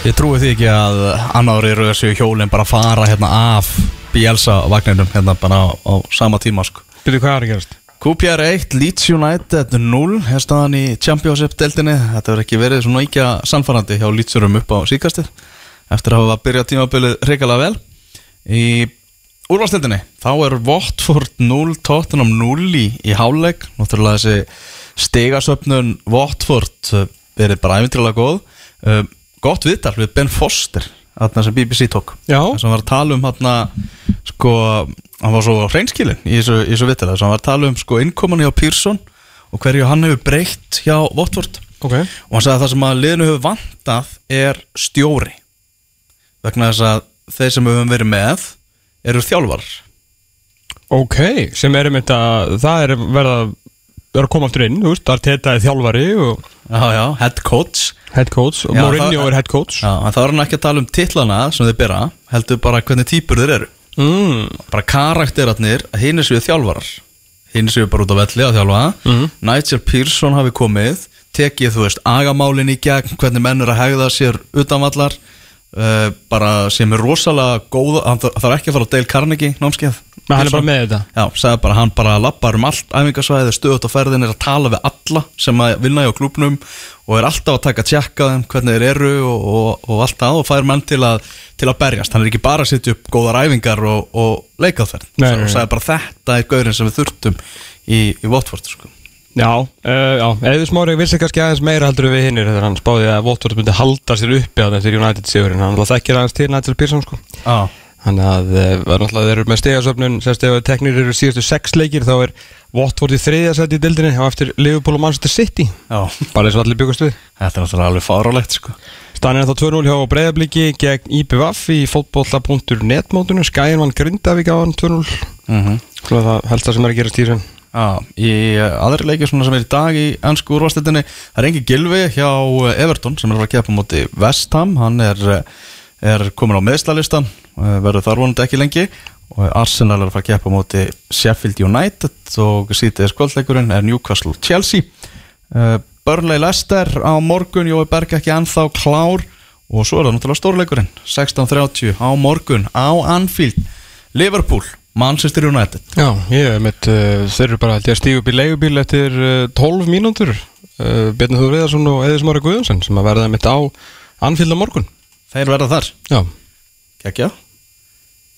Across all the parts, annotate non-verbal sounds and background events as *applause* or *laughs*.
Ég trúi því ekki að annári eru þessu hjólinn bara fara hérna af Bielsa vagninum hérna bara á, á sama tíma sko. Byrju, hvað er að gerast? QPR 1, Leeds United 0 hérstaðan í Championship-deltinni Þetta verður ekki verið svona ekki sannfærandi hjá Leedsurum upp á síkastið eftir að hafa byrjað tímabilið reikalega vel Í úrvalstildinni þá er Watford 0 Tottenham 0 í, í háleik Náttúrulega þessi stegasöfnun Watford uh, verið bara æfintrilega góð uh, Gott viðtal við Ben Foster þarna sem BBC tók. Sem var að tala um hérna sko, hann var svo hreinskilin í þessu, þessu viðtala, sem var að tala um sko innkoman hjá Pearson og hverju hann hefur breytt hjá Watford. Ok. Og hann sagði að það sem að liðinu hefur vantað er stjóri. Vegna þess að þeir sem við höfum verið með eru þjálfarar. Ok, sem er um þetta Það er verið vera að koma aftur inn Þú veist, það er þjálfari og já, já, head coach. Head coach og Mourinho það- er head coach. Já, en það er hann ekki að tala um titlana sem þeir bera heldur bara hvernig típur þeir eru. Mm. bara karakteratnir hinn er séu þjálfarar. Hinn séu bara út á velli að þjálfa. Mhm. Nigel Pearson hafi komið tekið þú veist agamálin í gegn hvernig menn er að hegða sér utanvallar uh, bara sem er rosalega góð þarf þarf ekki að fara á Dale Carnegie námskeið Men hann er bara með þetta. Já, sagði bara hann bara lappar um allt æfingasvæði, stöðut á ferðin er að tala við alla sem að vinna hjá klubnum og er alltaf að taka tjekka þeim hvernig þeir eru og, og, og allt það og fær menn til að, til að berjast. Hann er ekki bara að setja upp góðar æfingar og, og leikaðferð og sagði bara þetta er gaurinn sem við þurftum í, í Watford sko. Já, uh, já, eða smári vissi kannski aðeins meira heldur við hinnir þegar hann spáði að Watford myndi halda sér uppi að þetta United sigurinn, hann alltaf þekkir aðeins til Nigel Pearson sko. Ah. Þannig að uh, náttúrulega þeir eru með stegasöfnun sérst ef teknir eru síðustu sex leikir þá er Watford í þriðja seti í dildinni og eftir Liverpool og Manchester City. Já, bara eins og allir byggast við. Þetta er náttúrulega alveg fárálegt sko. Stannin er þá 2-0 hjá breyðabliki gegn IPVF í fótbolla.net mótunum Skæin vann Grindavík á hann 2-0 mm -hmm. Það helsta sem er að gera stýrin Já, í uh, aðri leiki sem er í dag í ennsku úrvastildinni það er engi Gilvi hjá uh, Everton sem er að keppa á móti West Ham. Hann er, er komin á meðslalistan uh, verður þar vonandi ekki lengi. Og Arsenal er að fara að keppa móti Sheffield United og sítiðis kvöldleikurinn er Newcastle Chelsea. Uh, Burnley Leicester á morgun Jói Berg ekki ennþá klár. Og svo er það náttúrulega stórleikurinn 16.30 á morgun á Anfield. Liverpool, Manchester United. Já, ég mitt, uh, þeir eru bara að stígu upp í leigubíl eftir uh, 12 mínútur. Uh, Bjarni Þú Viðarsson og Eðis Mári Guðjónsson sem að verða mitt á Anfield á morgun. Þeir verða þar. Já, Kekja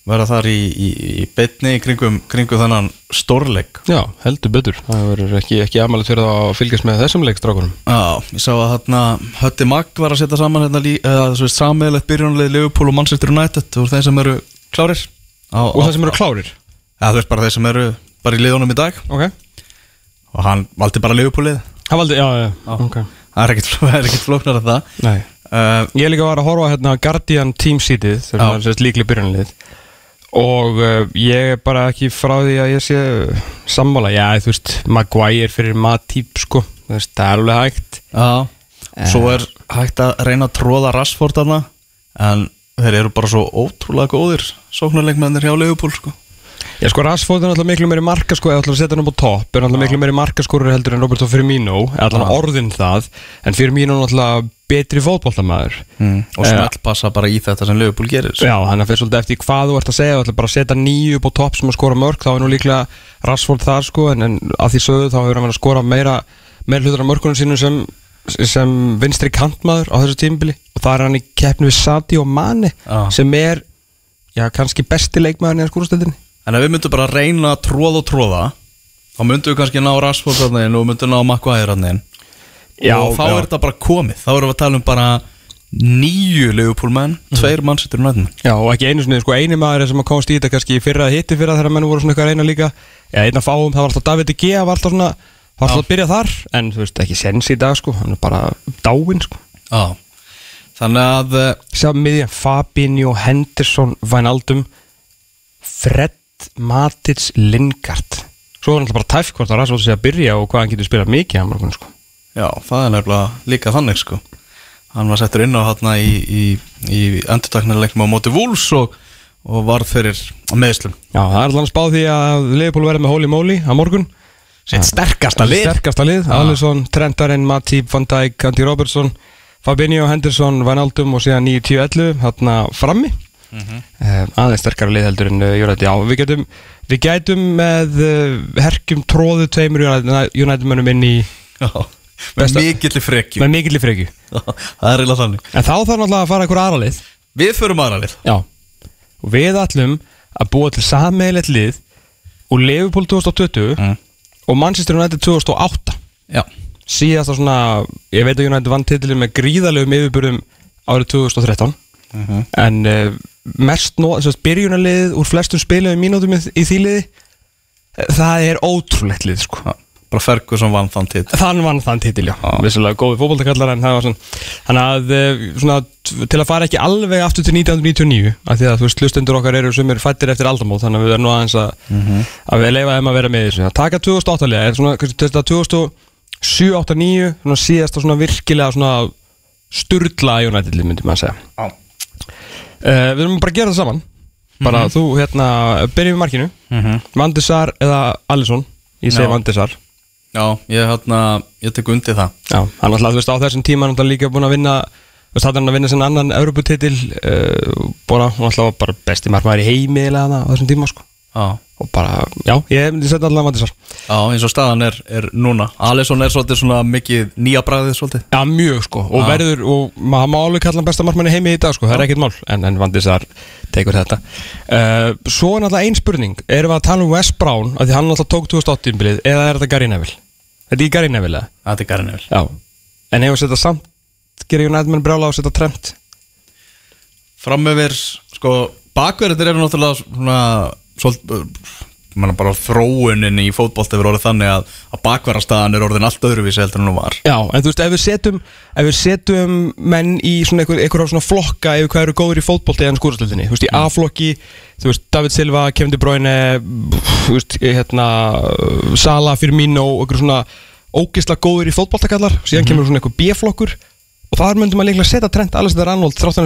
Verða þar í, í, í betni kringum, kringum þannan stórleik. Já, heldur betur. Það verður ekki, ekki aðmæli fyrir að fylgjast með þessum leikstrákunum. Já, ég sá að þarna Hötti Magg var að setja saman hérna veist sammeðilegt byrjunarlið Liverpool og Manchester United og þeir sem eru klárir. Á, Og það sem eru klárir? Já, veist bara þeir sem eru bara í liðunum í dag. Ok. Og hann valdi bara Liverpool-lið Það valdi, já, já, Já. ok. Það er *laughs* er ekkit flóknar að það. Nei. Uh, Ég líka var að horfa hérna Guardian Team Seatið þegar það er líkli byrjunlið og uh, ég er bara ekki frá því að ég sé sammála, já þú veist Maguire fyrir Matip sko. Veist, það er alveg hægt. Já, svo er hægt að reyna að tróða Rashford þarna en þeir eru bara svo ótrúlega góðir sóknarleikmennir hjá Liverpool sko. Já sko Rashford er náttúrulega miklu meiri markaskó eða að setja hann upp á topp er náttúrulega miklu meiri markaskórur heldur en Roberto Firmino eða allan orðin það. En Firmino er náttúrulega betri fótboltamaður. Mm. og smelt passa bara í þetta sem Liverpool gerir. Já, þannig að fyrir svolítið eftir hvað þú ert að segja þú ætlar bara að setja nýju upp á topp sem að skora mörg þá er nú líklega Rashford þar sko en, en að því sögðu þá hefur hann að skora meira meira hlutur af mörgunum sínum sem, sem vinstri kantmaður á þessu tímbili og það er hann í keppni við Sati og Mane Já. sem er já, kannski besti leikmaðurinn í skúrastöldinni En ef við myndum bara reyna að tróða og tróða þá myndum við kannski ná Rashford Já, og þá já. er þetta bara komið. Þá erum við að tala um bara nýju Liverpool menn, tveir mannsættur nættum Já, og ekki einu sinni, sko, eini maður sem að komast í þetta kannski fyrra hitti fyrra þegar menn voru svona eitthvað að reyna líka. Eða einn að fáum, það var alltaf David De Gea var alltaf svona, var alltaf að byrja þar en þú veist, ekki sens í dag, sko, hann er bara dáinn, sko. Já, þannig að eh, Sjá miðjan Fabinho, Henderson, Wijnaldum Fred, Matic, Lingard. Svo er alltaf bara hvort að Rashford sé að byrja og hvað hann getur spilað mikið á morgun, sko já, það er nefnilega líka þannig sko. Hann var settur inn á hérna í, í, í endurtaknarleiknum á móti Wolves og, og varð fyrir meðslum Já, það er alltaf spáð því að Leopold verði með Holy Moly á morgun. Sitt sterkasta lið. Sterkasta lið, Já. Alisson, Trentarinn, Matip, Van Dijk, Andy Robertson Fabinho, Henderson, Van Aldum og síðan 9-10-11 hérna frammi. Mm aðeins sterkara lið heldur en uh, United. Já, við getum, við gætum með uh, herkjum tróðu tveimur United, United mönnum inn í Já, með Besta- mikill í frekju. Með mikill í frekju. *laughs* Það er eiginlega þannig. En þá þarf náttúrulega að fara einhver aðra lið. Við förum aðra lið. Já, og við ætlum að búa til sammeilegt lið og Liverpool 2020 Mm. og Manchester United 2008 Já, síðast á svona, ég veit að United vann titilin með gríðalegum yfirbyrðum árið 2013 Mhm. en uh, mest að byrjunarlið úr flestum spilum mínútum í, í því liði eh, það er ótrúlegt lið sko bara Ferguson vann þann tit þann vann þann titil, já, vissilega góði fótboltakallar en það var svona, þannig að eh, svona, til að fara ekki alveg aftur til 1999, af því að þú veist hlustendur okkar eru sem er fættir eftir aldamót, þannig að við erum nú aðeins að, að við leifa þeim að vera með í þessu, að taka 2008 lega, er svona, kannski, þetta 2007, 8, 9 svona síðasta svona virkilega svona sturla United lið, myndi maður segja. Já. uh, við erum bara að gera það saman. Bara þú, hérna, byrjum við markinu. Mhm. Vandisar eða Alisson? Ég segi Já. Vandisar Já, ég, hérna, ég tek undir það. Já, hann alltaf, þú veist, á þessum tíma hann alltaf líka búin að vinna þú veist, hann að vinna sinna annan Europutitil uh, bara, hann alltaf bara besti margmæður í heimi eða það á þessum tíma, sko. Já, og bara, já, ég myndi setja alltaf Vandisar Já eins og staðan er, er núna. Alisson er svolítið svona mikið nýja bræðið svolítið. Já, mjög, sko, og Já. verður og maður má alveg kalla hann besta margmæður í heimi í dag, sko það er ekkert mál, en, en Vandisar tekur þetta. Uh, Svo er náttúrulega ein spurning erum við að tala um Wes Brown, af því hann alltaf tók 2008 bilið, eða er þetta Gary Neville? Þetta er ekki Gary Neville? Það er Garnir Já, en hefur setja samt gerir United menn brjála og setja trend? Fram yfir, sko, bakverðir eru náttúrulega svona Svolítið manna bara þróunin í fótbolt hefur orðið þannig að, að bakverðarstaðan er orðin allt öðruvísi heldur en hún var. Já, en þú veist, ef við setjum ef við setjum menn í svona einhver, einhver svona flokka yfir hvað eru góður í fótbolti eða skúrastöldinni, þú veist, í A-flokki þú veist, David Silva, Kevin De Bruyne þú veist, hérna Sala, Firmino, einhver svona ógisla góður í fótboltakallar síðan kemur svona einhver B-flokkur og þar myndum að líklega setja trend alveg þetta er annóld þrátt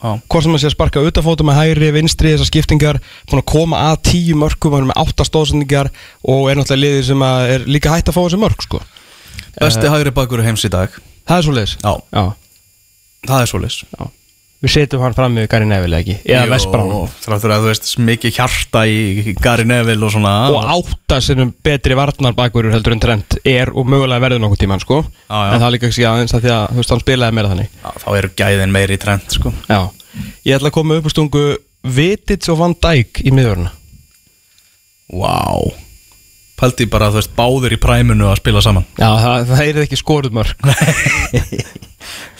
hvort sem að sé að sparka utafótum með hægri, vinstri, þessar skiptingar búin að koma að tíu mörgum með átta stóðsendingar og er náttúrulega liðið sem er líka hægt að fá þessi mörg sko. besti hægri bakur heims í dag. Það er svo leiðis það er svoleiðis. Já. Við setjum hann fram með Gary Neville ekki eða Jú, Vesbrán Þráttur að þú veist mikið hjarta í, Gary Neville og svona og átta sinnum betri varnarbakverur heldur en trend er og mögulega verður nokkuð tíman sko. Já, já. en það er líka ekki aðeins að því að þú veist, hann spilaði meira þannig Já, þá eru gæðin meiri trend sko. Já. ég ætla að koma upp á stungu Vitits og Van Dijk í miðurna Vá Pældi bara að þú veist báðir í præmunu að spila saman Já, það, það er ekki skoruð mörg *laughs*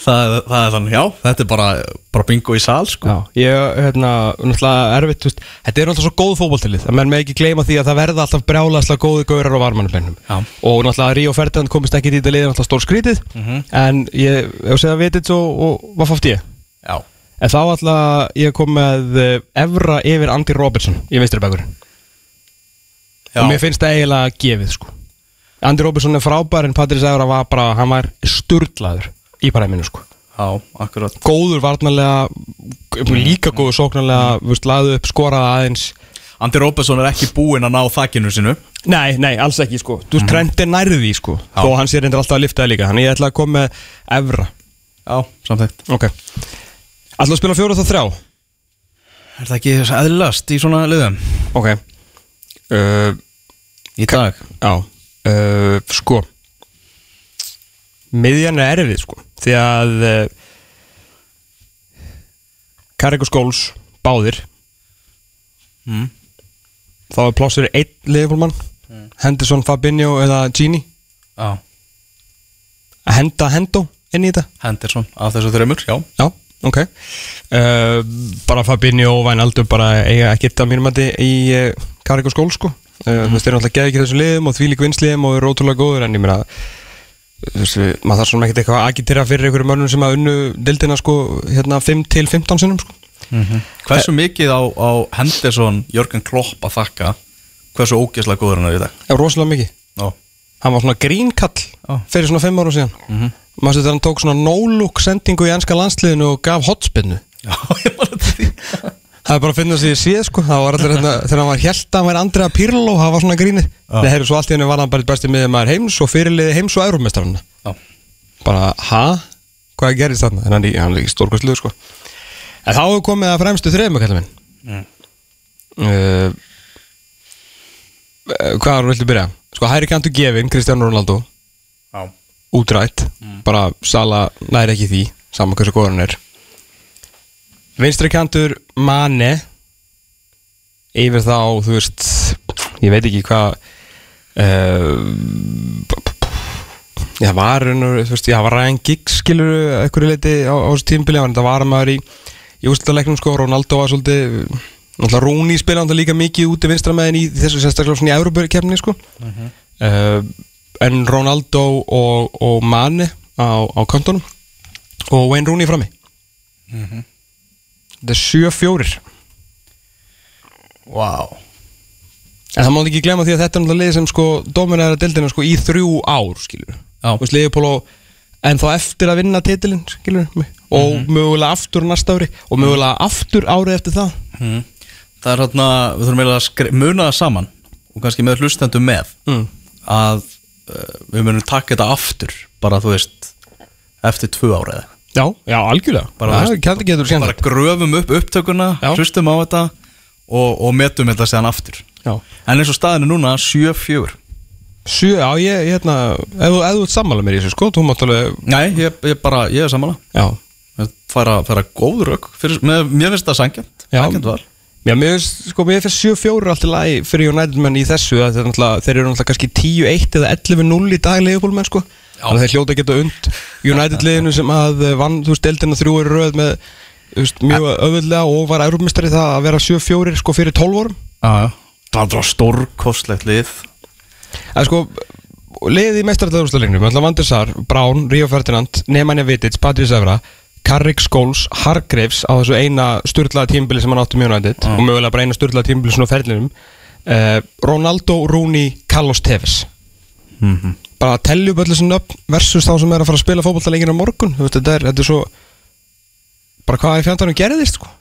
það, það er þannig, já, þetta er bara, bara bingo í sal sko. Já, ég, hérna, náttúrulega erfitt, þú veist, þetta er náttúrulega svo góð fótboltilið, að menn með ekki gleyma því að það verða alltaf brjálaslega góði gaurar á varmannabennum. Já. Og náttúrulega Ríó Ferdinand komist ekki í þetta liðið, náttúrulega stór skrítið, en ég, ef segja vitið svo, og hvað fátt ég? Já, En þá alltaf ég kom með eh, Evra yfir Andy Robertson í já. Og mér finnst það eiginlega gefið, sko. Andy Robertson er frábær, en Patris Evra var bara, hann var sturlaður í paræminu, sko. já, akkurat. Góður varnarlega, líka góður sóknarlega, veist, laðu upp, skoraði aðeins. Andi Róbesson er ekki búinn að ná þakkinu sinu Nei, nei, alls ekki sko. Þú Trent er nærði sko. Já. Þó hann sé reyndir alltaf að lifta það líka. Þannig ég ætla að koma með Evra. Já, samþekkt Ok. Ætla að spila fjóra þá þrjá? Er það ekki eðlast í svona liðum? Ok. Uh, í dag? Já. Uh, Sko Miðjan er erfið sko. Því að uh, Carrick og Skóls Báðir Mm. Þá er plássur einn liðfólmann Henderson, Fabinho eða Gini Já, Að henda Hendo inn í þetta? Henderson af þessu þreymur, já. Já, ok. Uh, Bara Fabinho og Wijnaldum bara eiga ekkert að mínum að í uh, Carrick og Skól sko. Þú veist, þeir eru alltaf geði ekki þessu liðum og því lík vinsliðum og eru ótrúlega góður en ég meina þú við- maður þarf svona ekkert eitthvað að agitera fyrir einhverjum mönnum sem að unnu dildina sko hérna 5 til 15 sinnum sko. Hversu mikið á, á Henderson Jörgen Klopp að þakka? Hversu ógeðslega góður hann er í dag? Já, rosalega mikið. Já, Hann var svona grínkall Já. fyrir svona 5 ára síðan. Mm -hmm. Maður þegar hann tók svona no-look sendingu í enska landsliðinu og gaf hotspinnu? Já *laughs* ég var þetta því Það er bara að finna sig í síð sko Það var allir hérna *laughs* Þegar hann var held að hann væri Andrea Pirlo Það var svona grínið Nei, heyrðu, svo allt í henni var hann bara besti miður maður heims Og fyrirliði heims og eurumestarana Já. Bara, ha? Hvað gerist þarna? En hann, er- hann ekki stórkvæsluður sko En þá hefur komið að fremstu þreifum Kallar minn Mm. uh, Hvað viltu byrja? Sko, hæri kantu gefin Kristján Ronaldo Já. útrætt bara Sala næri ekki því saman hversu góður hann er vinstri kantur Mane. Yfir þá þú veist ég veit ekki hvað uh, ég var þú veist, ég var Ryan Giggs skilur ekkur leiti á, á þessu tímpili það var maður í, í úrslutaleiknum sko, Ronaldo var svolítið náttúrulega Rooney spila hann líka mikið úti vinstra meðin í þessu sérstaklega svona í Európa-kefni sko. Uh, en Ronaldo og, og Mane á, á kantonum og Wayne Rooney frammi þetta er 7-4 Vá en það má ekki glemma því að þetta er náttúrulega lið sem sko dominerar deildina sko í þrjú ár skilur Já. Þú veist, Liverpool og en þá eftir að vinna titilin skilur og mögulega aftur næsta ári og mögulega aftur árið eftir það mm. Það er hérna, við þurfum eiginlega að skri- muna það saman og kannski með hlustendum með mm. að uh, við munum taka þetta aftur bara þú veist eftir tvö ára eða já, já, algjörlega. Bara, það veist, bara gröfum upp upptökuna hlustum á þetta og, og metum þetta séðan aftur. Já. En eins og staðinu núna 7-4 Sjö, já, ég, ég hérna, ef þú ert sammála mér í þessu, sko, þú mátt alveg, Nei, ég, ég bara, ég er samanlega já, fara, fara góð rögg fyrir, með, mér finnst það sangjant sangjant var Já, mér finnst, sko, mér finnst 7-4 alltaf lagi fyrir United menn í þessu að þeir, eru náttúrulega kannski 10-1 eða 11-0 í dag Leopold menn, sko Að þeir hljóta að geta und United liðinu sem að eh, vann, þú veist, deildina þrjú er röð með, þú veist, mjög öðvöldlega og var eurumistari það að vera 7-4 sko fyrir 12 árum. Já, það var stórkostlegt lið. Það sko, liðið í meistarðarúrstalegnum Alltaf Vandisar, Brown, Río Ferdinand Nemanja Vitic, Patrís Evra Carrick Scholes, Hargreaves á þessu eina styrlaða tímbili sem hann átti mjög United og mögulega bara eina styrlaða tímbili svona á ferlinum uh, Ronaldo, Rooney, Carlos Tevez. Mm bara að tellja upp öll þessi nöfn versus þá sem er að fara að spila fótballtaleikina á morgun. Þú veist, þetta, er, þetta er svo bara hvað í fjandarnum gerðist sko.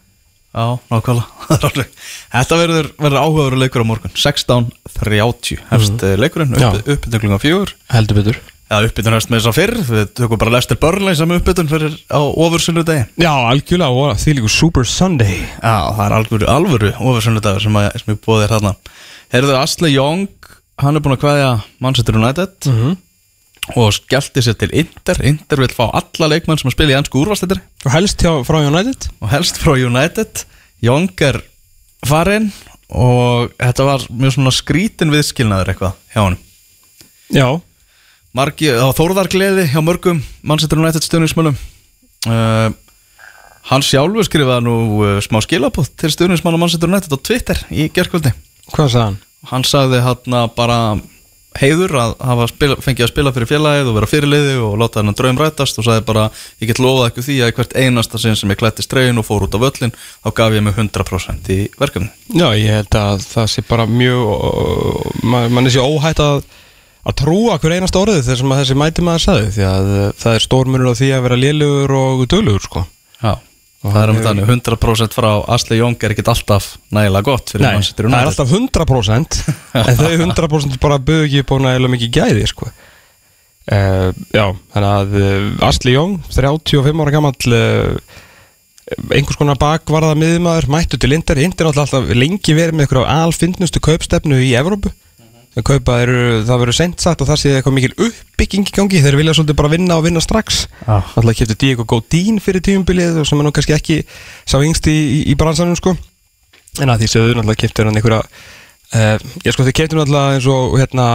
Já, nákvæmlega. *laughs* Þetta verður, verður áhugaður leikur á morgun. 16.30 hefst mm. leikurinn. Já. upp, uppbytun klunga fjögur. Heldur betur. Já, uppbytun hefst með þess að fyrr. Við tökum bara Lester Burnley sem uppbytun fyrir á ofursunnu degi Já, algjörlega, og því líku Super Sunday. Já, það er alvöru, alvöru ofursunnu dagur sem, sem ég búið þér þarna. Heyrðu Asli Young Hann er búin að kveðja Manchester United mm -hmm. og skellti sér til Inter. Inter vil fá alla leikmenn sem að spila í ennsku úrvastættir Og helst hjá, frá United. Og helst frá United. Young er farinn og þetta var mjög svona skrítin viðskilnaður eitthvað hjá hann Já, Margi, þórðargleði hjá mörgum Manchester United stuðnismönnum uh, hann sjálfur skrifaði nú uh, smá skilabótt til stuðnismanna Manchester United á Twitter í gerkvöldi hvað sagði hann? Hann sagði hann bara heiður að hafa spila, fengið að spila fyrir félagið og vera fyrirliði og láta hann draum rætast og sagði bara, ég get lofað ekki því að hvert einasta sinn sem ég klættist tregin og fór út á völlin þá gaf ég mig 100% í verkefni Já, ég held að það sé bara mjög uh, man, mann er sér óhætt að að trúa hver einasta orðið þessum að þessi mæti maður sagði því að það er stórmunur á því að vera lélugur og dölugur sko það er um þannig 100% frá Asli Jónk er ekkit alltaf nægilega gott Nei, það er alltaf 100% *laughs* en þau 100% bara böðu ekki búin að eða mikið gæði sko. Uh, Já, þannig að uh, Asli Jón, 35 ára gamall uh, einhvers konar bakvarða miðmaður, mættu til Inder Inder er alltaf lengi verið með eitthvað alfinnustu kaupstefnu í Evrópu það kaupa eru, það verður sent sagt og það sé eitthvað mikil uppbygging í gangi. Þeir vilja svolítið bara vinna og vinna strax. Já. alltaf kefti Diego Godín fyrir tíumbilið og sem er nú kannski ekki sá yngst í, í, í bransanum sko. En að því sögðu náttúrulega kefti hann einhverja uh, ég sko þeir kefti náttúrulega eins og hérna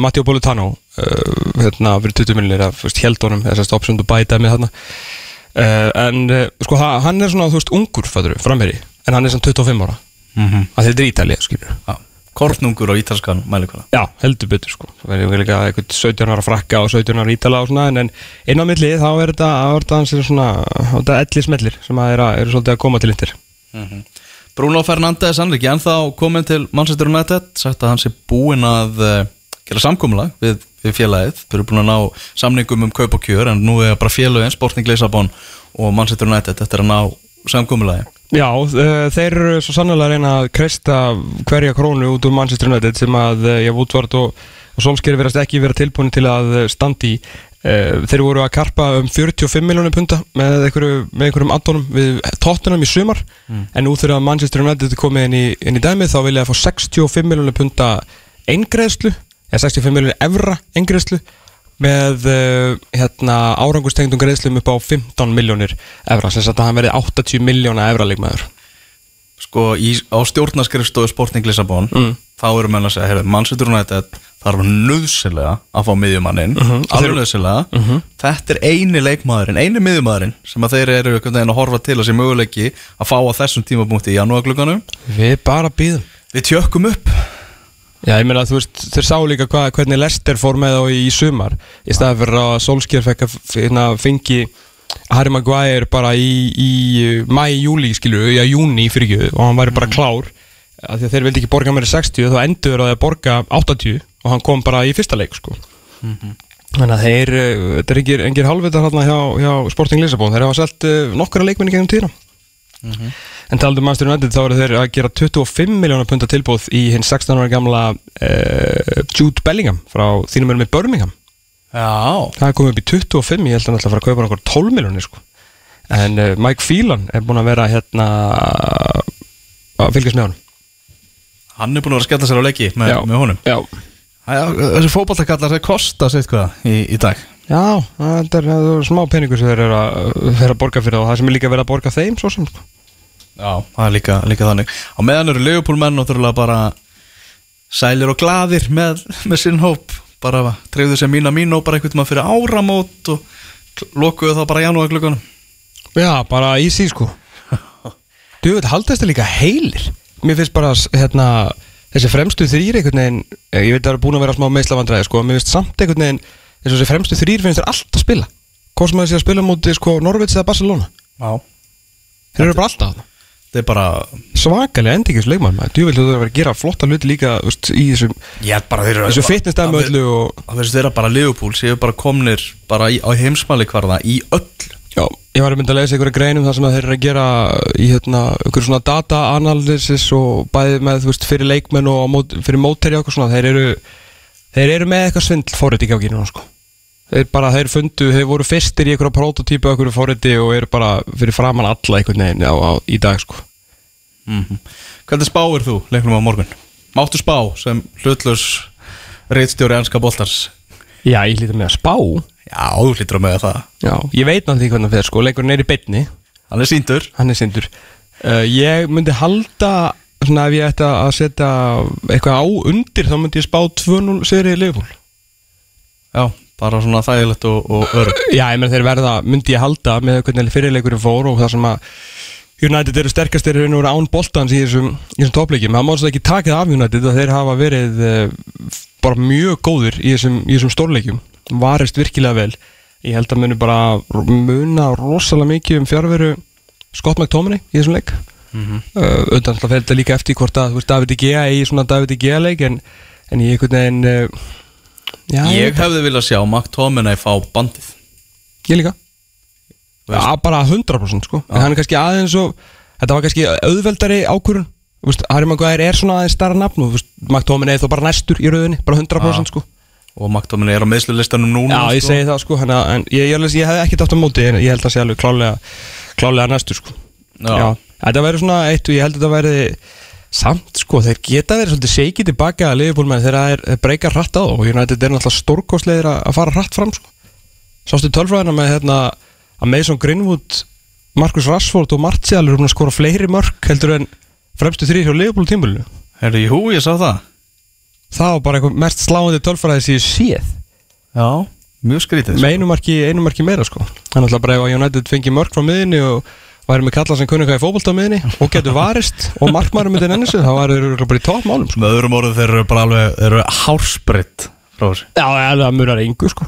Matteo Politano uh, hérna fyrir 20 miljonir af heldónum þessast opsundu bæta með þarna. Uh, en sko ha- hann er svona þú veist ungur fæður framherri en hann er samt 25 ára. Mm -hmm. að þetta er Ítalið skilur Já, kortnungur og ítalskan mælikvara Já, heldur betur sko. Það verður líka eitthvað 17 ára frakka og 17 ára ítala og svona en, inn á milli þá er þetta þá er hans er svona þetta elli smellir sem að eru, eru svolítið að koma til yndir Bruno Fernandes, hann er ekki ennþá komin til Manchester United, sagt að hann sé búinn að uh, gera samkomulag við, við félagið, þau eru búin að ná samningum um kaup og kjör, en nú er bara félagin Sporting Lisabon og Manchester United eftir að ná samkommulagi Já, uh, þeir eru svo sannlega að reyna að kreista hverja krónu út úr Manchester United sem að ég Woodward og, og Solskjær verðast ekki vera tilbúin til að uh, standi uh, Þeir voru að karpa um 45 miljónum punta með einhverju, með einhverjum addonum við Tottenham í sumar. En nú þegar Manchester United komið inn í, inn í dæmið þá vilja að fá 65 miljónum punta eingreðslu eða 65 miljónum evra eingreðslu með uh, hérna, árangustengdum greiðslum upp á 15 miljónir evra, sem sagt að hann verði 80 miljóna evra leikmaður. Sko, í, á stjórnaskrifstofu Sporting Lissabon Mm. þá eru menn að segja, heyrðu, Manchester United þarf nöðsilega að fá miðjumanninn. Mhm. alveg nöðsilega þetta er eini leikmaðurinn, eini miðjumæðurinn sem að þeir eru að horfa til að sé möguleiki að fá á þessum tímapunkti í janúarglugganum. Við bara býðum við tjökkum upp Já, ég meina, þú veist, þeir sá líka hva, hvernig Lester fór með þá í sumar. Í staðan fyrir að Solskjær fekk að finna, fengi Harry Maguire bara í, í mæ, júli, skilju, já, júni fyrir ekki og hann væri bara klár. Af því að þeir vildi ekki borga meira 60 þá endur að borga 80 og hann kom bara í fyrsta leik, sko. Þannig að þeir, eh, þetta er engir, engir halvvitar hérna hjá, hjá Sporting Lissabon. Þeir hafa selt uh, nokkura leikminni gegnum tíðina En talandi um Manchester United þá eru þeir að gera 25 miljónar punta tilbúð í hinn 16 ára gamla uh, Jude Bellingham frá þínum erum með Birmingham. Já, það komið upp í 25, ég held að hann ætla að fara að kaupa okkur 12 miljónir sko. En uh, Mike Phelan er búinn að vera hérna að fylgjast með honum. Hann er búin að vera að skella sér á leiki með, með honum. Já, Þessi fótballtakallar þeir kosta sitt hvað í, í dag? Já það er, það er smá peningur sem þeir eru að, að borga fyrir það og það sem er líka verið að borga þeim svo sem sko. Já, það er líka, líka þannig. Á meðan eru Leopold-menn náttúrulega bara sælir og glaðir með, með sinn hóp. Bara trefðu sér mína mín og bara einhvern veginn fyrir áramót og lokuðu þá bara janúarglugganum. Já, bara í sí sko. *laughs* Du veit, haldast það líka heilir? Mér finnst bara, hérna Þessi fremstu þrýr einhvern veginn eh, Ég veit að það er búin að vera smá meislavandræði sko Mér finnst samt einhvern veginn Þessi fremstu þrýr finnst þér alltaf að spila. Hvort sem að þessi að spila múti sko Norvits eða Barcelona. Já. Þeir eru bara alltaf. Þetta er bara, Svakalega endingis leikmann maður. Du veit, þú verður að vera að gera flotta hluti líka veist, Í þessum, þessu fitnessdæmi öllu og, Það þeirra bara Leopold séu bara komnir bara í, á heimsmæli hvarða í öll Já, ég var að mynda að lesa einhverja greinum þar sem þeir eru að gera í hérna, einhverju svona data analysis og bæði með, veist, fyrir leikmenn og á mót, fyrir móteri og eitthvað svona, þeir eru þeir eru með eitthvað svindl í gangi núna, sko. Þeir bara, þeir fundu, þeir voru fyrstir í einhverja prototípu einhverju fóriti og eru bara fyrir framann alla einhvern veginn á, á, í dag, sko. mm Hvernig spáir þú leiknum á morgun? Máttu spá sem hlutlaus reitstjóri ennska boltars Já, ég hlýta með að spá. Já, þú hlýtur að með það Já, ég veit náttúrulega hvernig það fyrir, sko, leikurinn er í beinni, Hann er síndur hann er sindur. Uh, ég myndi halda, svona ef ég ætti að setja eitthvað á undir, þá myndi ég spá 2-0 sigri í Liverpool. Já, bara svona þægilegt og, og örg Já, ég menn þeir verða, myndi ég halda með hvernig fyrirleikurinn fór og það sem að United eru sterkastir og veru án boltans í þessum, þessum toppleikjum það má að ekki taka það af United að þeir hafa verið uh, bara mjög góðir í þessum, þessum stórleikjum. Varist virkilega vel. Ég held að muni bara muna rosalega mikið um fjárveru Scott McTominay í þessum leik. Mm -hmm. uh, auðvitað fer þetta líka eftir hvort að veist David Igea í svona David Igea leik en, en ég einhvern veginn uh, já, Ég hefði viljað sjá McTominay fá bandið. Ég líka. Já, bara 100% sko. En hann er kannski aðeins og Þetta var kannski auðveldari ákvörun Harry Maguire er svona aðeins starra nafn og þú veist, McTominay er þá bara næstur í rauðinni bara 100% sko. Og McTominay er á meðslulistanum núna Já, ég sko. segi það sko hana, En ég, ég, ég, ég hefði ekkert átt á móti en ég held að sé alveg klálega klálega næstur sko. Já. Þetta væri svona eitt og ég held að þetta væri samt sko, þeir geta verið svolítið seikið tilbaka að Liverpool menn þegar það er þeir breyka hratt á og United er náttúrulega stórkostlegir að fara hratt fram sko. Sástu tölfræðina með hérna að Mason Greenwood, Marcus Rashford og Martial eru búin að skora fleiri mörg heldur en fremstu þrýr hjá Liverpool tímulinu Herri, jú, ég sá það. Það var bara eitthvað mest sláandi tölfræði sem ég séð. Já, mjög skrítið sko. með einu marki, einu marki meira sko. Þannig að bara ef að United fengi mörg frá miðinni og væri með kalla sem kunni hvað í fótbolta á miðinni og getur varist og markmaður myndi nenni sig þá væri þeir bara í topp málum sko. Með öðrum orðum þeir eru bara alveg Þeir eru hársbritt frá þessu Já, það munar engu sko